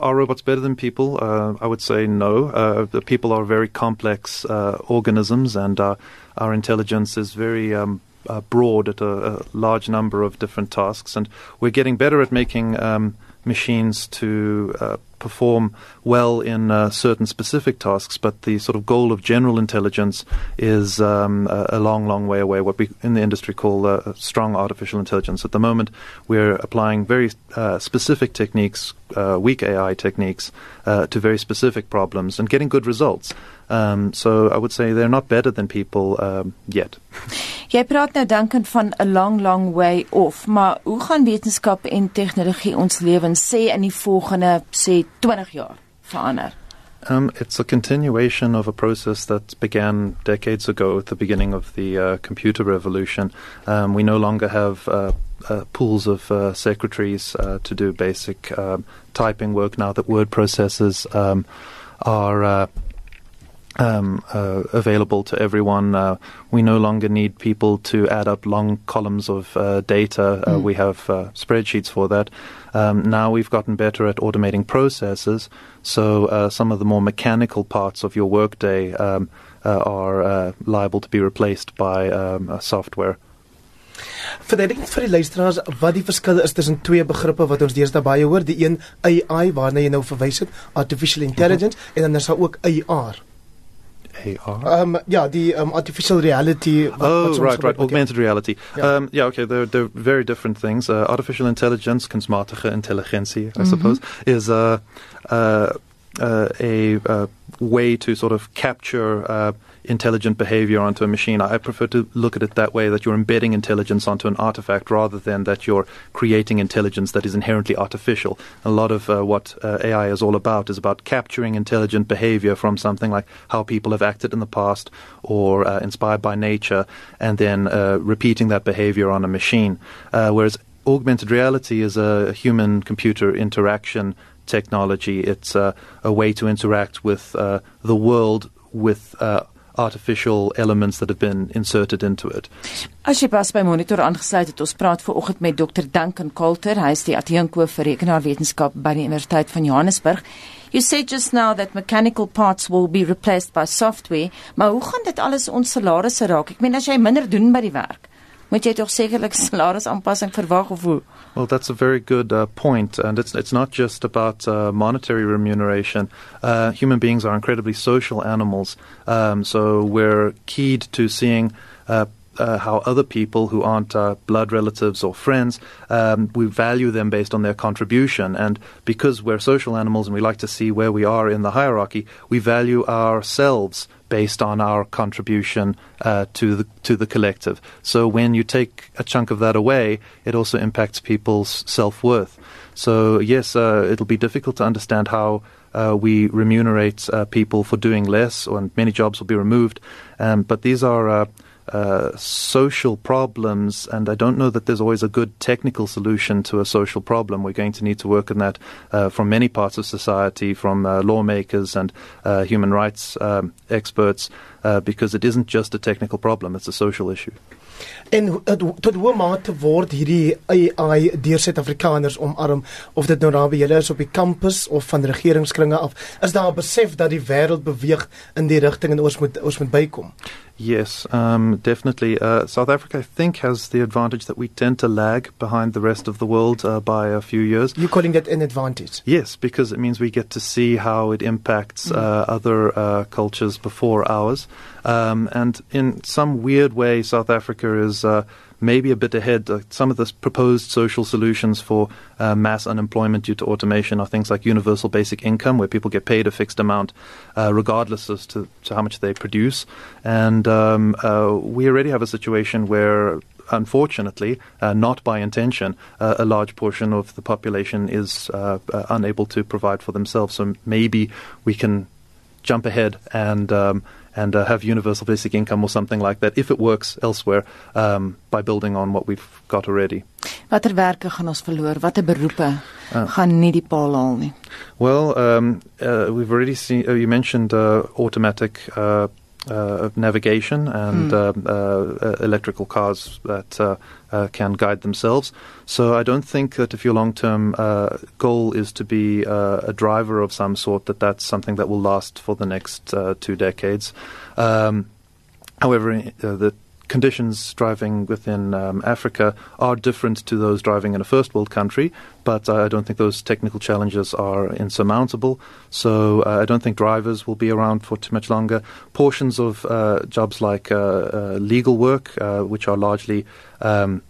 Are robots better than people? Uh, I would say no. Uh, the people are very complex uh, organisms, and uh, our intelligence is very um, uh, broad at a, a, large number of different tasks. And we're getting better at making um, machines to uh, perform well in uh, certain specific tasks, but the sort of goal of general intelligence is um, a, long, long way away. What we in the industry call uh, strong artificial intelligence. At the moment, we're applying very uh, specific techniques, uh, weak AI techniques, uh, to very specific problems and getting good results. Um, so I would say they're not better than people um, yet. Jy praat nou van 'n long long way off, maar hoe gaan wetenskap en tegnologie ons lewens sê in die volgende sê 20 jaar verander? Um, it's a continuation of a process that began decades ago at the beginning of the uh, computer revolution. Um, we no longer have uh, uh, pools of uh, secretaries uh, to do basic um, typing work now that word processors um, are uh, um, uh, available to everyone. Uh, we no longer need people to add up long columns of uh, data. Mm. We have uh, spreadsheets for that. Um, now we've gotten better at automating processes, so uh, some of the more mechanical parts of your workday um, are liable to be replaced by um, software. Verduidelik vir die luisteraars wat die verskil is tussen twee begrippe wat ons deesdae baie hoor, die een AI waarna jy nou verwys het, artificial intelligence mm -hmm. en dan is daar ook AR. AR? Um, yeah, the um, artificial reality. oh, right, right. Augmented reality. Yeah. Um, yeah, okay. They're, they're very different things. Uh, artificial intelligence, kunstmatige intelligentie, I mm-hmm. suppose, is uh, uh, uh a uh, way to sort of capture uh, intelligent behavior onto a machine. I prefer to look at it that way that you're embedding intelligence onto an artifact rather than that you're creating intelligence that is inherently artificial. A lot of uh, what uh, AI is all about is about capturing intelligent behavior from something like how people have acted in the past or uh, inspired by nature and then repeating that behavior on a machine. Whereas augmented reality is a human computer interaction technology. It's uh, a way to interact with uh, the world with uh, artificial elements that have been inserted into it. As jy pas by monitor aangesluit het, ons praat ver oggend met Dr. Duncan Coulter. Hy is die adjunkhoof vir rekenaarwetenskap by die Universiteit van Johannesburg. You said just now that mechanical parts will be replaced by software, maar hoe gaan dit alles ons salarisse raak? Ek meen as jy minder doen by die werk, moet jy tog sekerlik salarisaanpassing verwag of hoe? Well, that's a very good uh, point, and it's it's not just about uh, monetary remuneration. Uh, human beings are incredibly social animals, um, so we're keyed to seeing. Uh, how other people who aren't uh, blood relatives or friends, um, we value them based on their contribution. And because we're social animals and we like to see where we are in the hierarchy, we value ourselves based on our contribution uh, to the to the collective. So when you take a chunk of that away, it also impacts people's self worth. So yes, uh, it'll be difficult to understand how. Uh, we remunerate uh, people for doing less, and many jobs will be removed. Um, but these are uh, uh, social problems, and I don't know that there's always a good technical solution to a social problem. We're going to need to work on that uh, from many parts of society, from uh, lawmakers and uh, human rights um, experts, uh, because it isn't just a technical problem, it's a social issue. En uh, tot hoe mate word hierdie AI deur Suid-Afrikaners omarm of dit nou naby julle is op die kampus of van regeringskringe af is daar 'n besef dat die wêreld beweeg in die rigting en ons moet ons moet bykom Yes, um, definitely. Uh, South Africa, I think, has the advantage that we tend to lag behind the rest of the world uh, by a few years. You're calling that an advantage? Yes, because it means we get to see how it impacts mm. uh, other uh, cultures before ours. Um, and in some weird way, South Africa is uh, maybe a bit ahead. Uh, some of the proposed social solutions for uh, mass unemployment due to automation are things like universal basic income, where people get paid a fixed amount uh, regardless as to, to, how much they produce. And um, uh, we already have a situation where unfortunately, uh, not by intention, uh, a large portion of the population is uh, uh unable to provide for themselves. So maybe we can jump ahead and um, and uh, have universal basic income or something like that if it works elsewhere um, by building on what we've got already. Watter werke gaan ons verloor? Watter beroepe uh, gaan nie die paal haal nie? Well, um, uh, we've already seen uh, you mentioned uh, automatic uh, uh, navigation and mm. uh, electrical cars that uh, uh, can guide themselves. So I don't think that if your long-term uh, goal is to be a driver of some sort, that that's something that will last for the next two decades. Um, however, the conditions driving within um, Africa are different to those driving in a first world country, but I don't think those technical challenges are insurmountable. So uh, I don't think drivers will be around for too much longer. Portions of uh, jobs like uh, uh legal work, uh, which are largely um,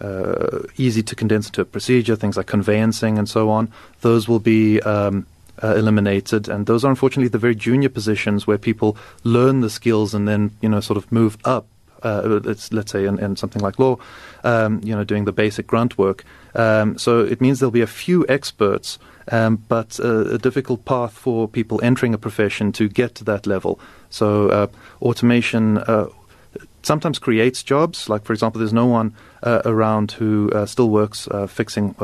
uh, easy to condense into a procedure, things like conveyancing and so on, those will be um, uh, eliminated, and those are unfortunately the very junior positions where people learn the skills and then you know sort of move up uh, let's, say in, in, something like law, um, you know, doing the basic grunt work. Um, so it means there'll be a few experts, um, but uh, a difficult path for people entering a profession to get to that level. So uh, automation uh, sometimes creates jobs. Like, for example, there's no one uh, around who uh, still works fixing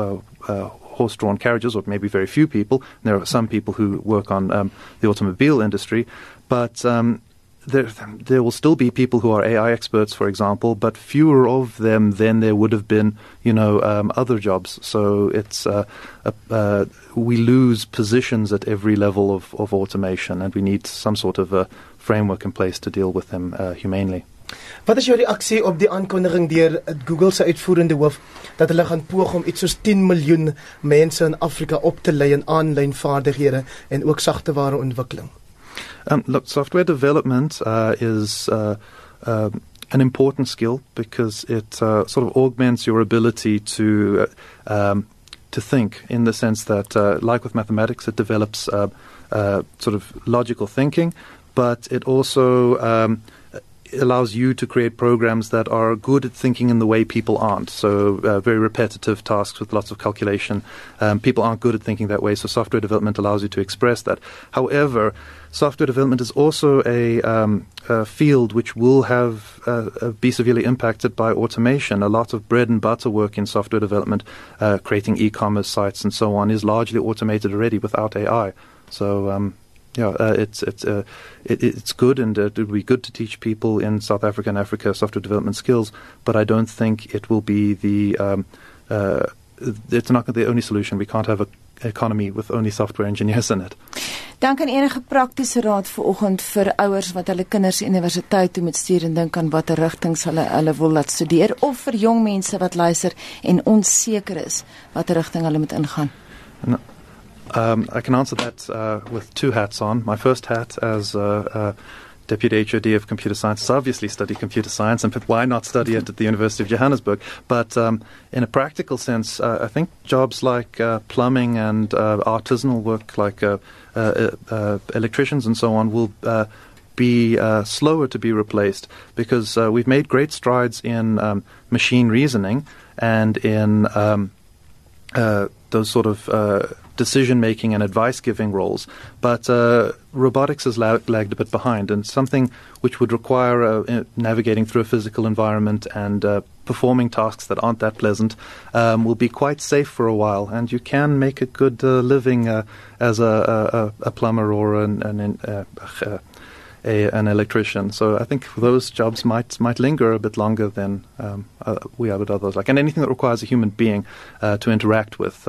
horse-drawn carriages, or maybe very few people. There are some people who work on um, the automobile industry, but um, there, there will still be people who are AI experts, for example, but fewer of them than there would have been, you know, um, other jobs. So it's uh, uh, we lose positions at every level of, of automation, and we need some sort of a framework in place to deal with them uh, humanely. Wat is jou reaksie op die aankondiging deur Google se uitvoerende hoof dat hulle gaan poog om iets soos 10 miljoen mense in Afrika op te lei in aanlyn vaardighede en ook sagteware ontwikkeling? Um, look, software development uh, is uh, uh, an important skill because it uh, sort of augments your ability to uh, um, to think in the sense that, uh, like with mathematics, it develops sort of logical thinking, but it also um, allows you to create programs that are good at thinking in the way people aren't. So, uh, very repetitive tasks with lots of calculation. Um, people aren't good at thinking that way, so software development allows you to express that. However, software development is also a, um, a field which will have uh, be severely impacted by automation. A lot of bread and butter work in software development, uh, creating e-commerce sites and so on, is largely automated already without AI. So um, yeah, uh, it's it's uh, it, it's good and uh, it would be good to teach people in South Africa and Africa software development skills, but I don't think it will be the um, uh, it's not the only solution. We can't have a economy with only software engineers in it. Dan kan enige praktiese raad vir oggend vir ouers wat hulle kinders universiteit toe moet stuur en dink aan watter rigtings hulle hulle wil laat studeer of vir jong mense wat luister en onseker is watter rigting hulle moet ingaan. No. Um, I can answer that uh, with two hats on. My first hat as uh, uh, Deputy HOD of Computer Science is obviously study computer science, and why not study it at the University of Johannesburg? But um, in a practical sense, uh, I think jobs like uh, plumbing and uh, artisanal work like electricians and so on will be uh, slower to be replaced because uh, we've made great strides in um, machine reasoning and in um, uh, those sort of decision making and advice giving roles. But uh, robotics has lag- lagged a bit behind, and something which would require uh, navigating through a physical environment and uh, performing tasks that aren't that pleasant um, will be quite safe for a while, and you can make a good uh, living uh, as a, a, a, plumber or an, an uh, a, an electrician. So I think those jobs might might linger a bit longer than um, we are with others. Like and anything that requires a human being to interact with.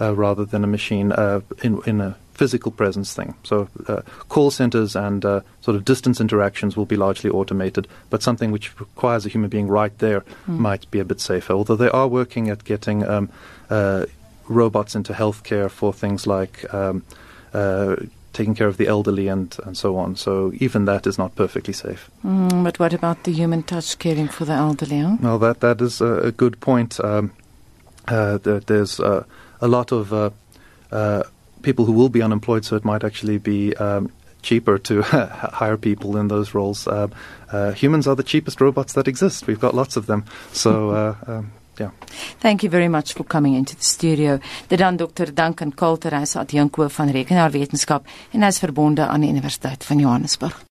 Uh, uh, rather than a machine uh, in, in a physical presence thing. So uh, call centers and uh, sort of distance interactions will be largely automated, but something which requires a human being right there mm. might be a bit safer. Although they are working at getting um, uh, robots into healthcare for things like um, uh, taking care of the elderly and, and so on. So even that is not perfectly safe. Mm, but what about the human touch caring for the elderly? Huh? Well, that that is a, a good point. Um, there's a lot of uh, uh, people who will be unemployed, so it might actually be um, cheaper to hire people in those roles. Uh, uh, humans are the cheapest robots that exist. We've got lots of them. So, uh, um, yeah. Thank you very much for coming into the studio. Dit dan Dr. Duncan Coulter, hy is adjunkhoof van rekenaarwetenskap en hy is verbonde aan die Universiteit van Johannesburg.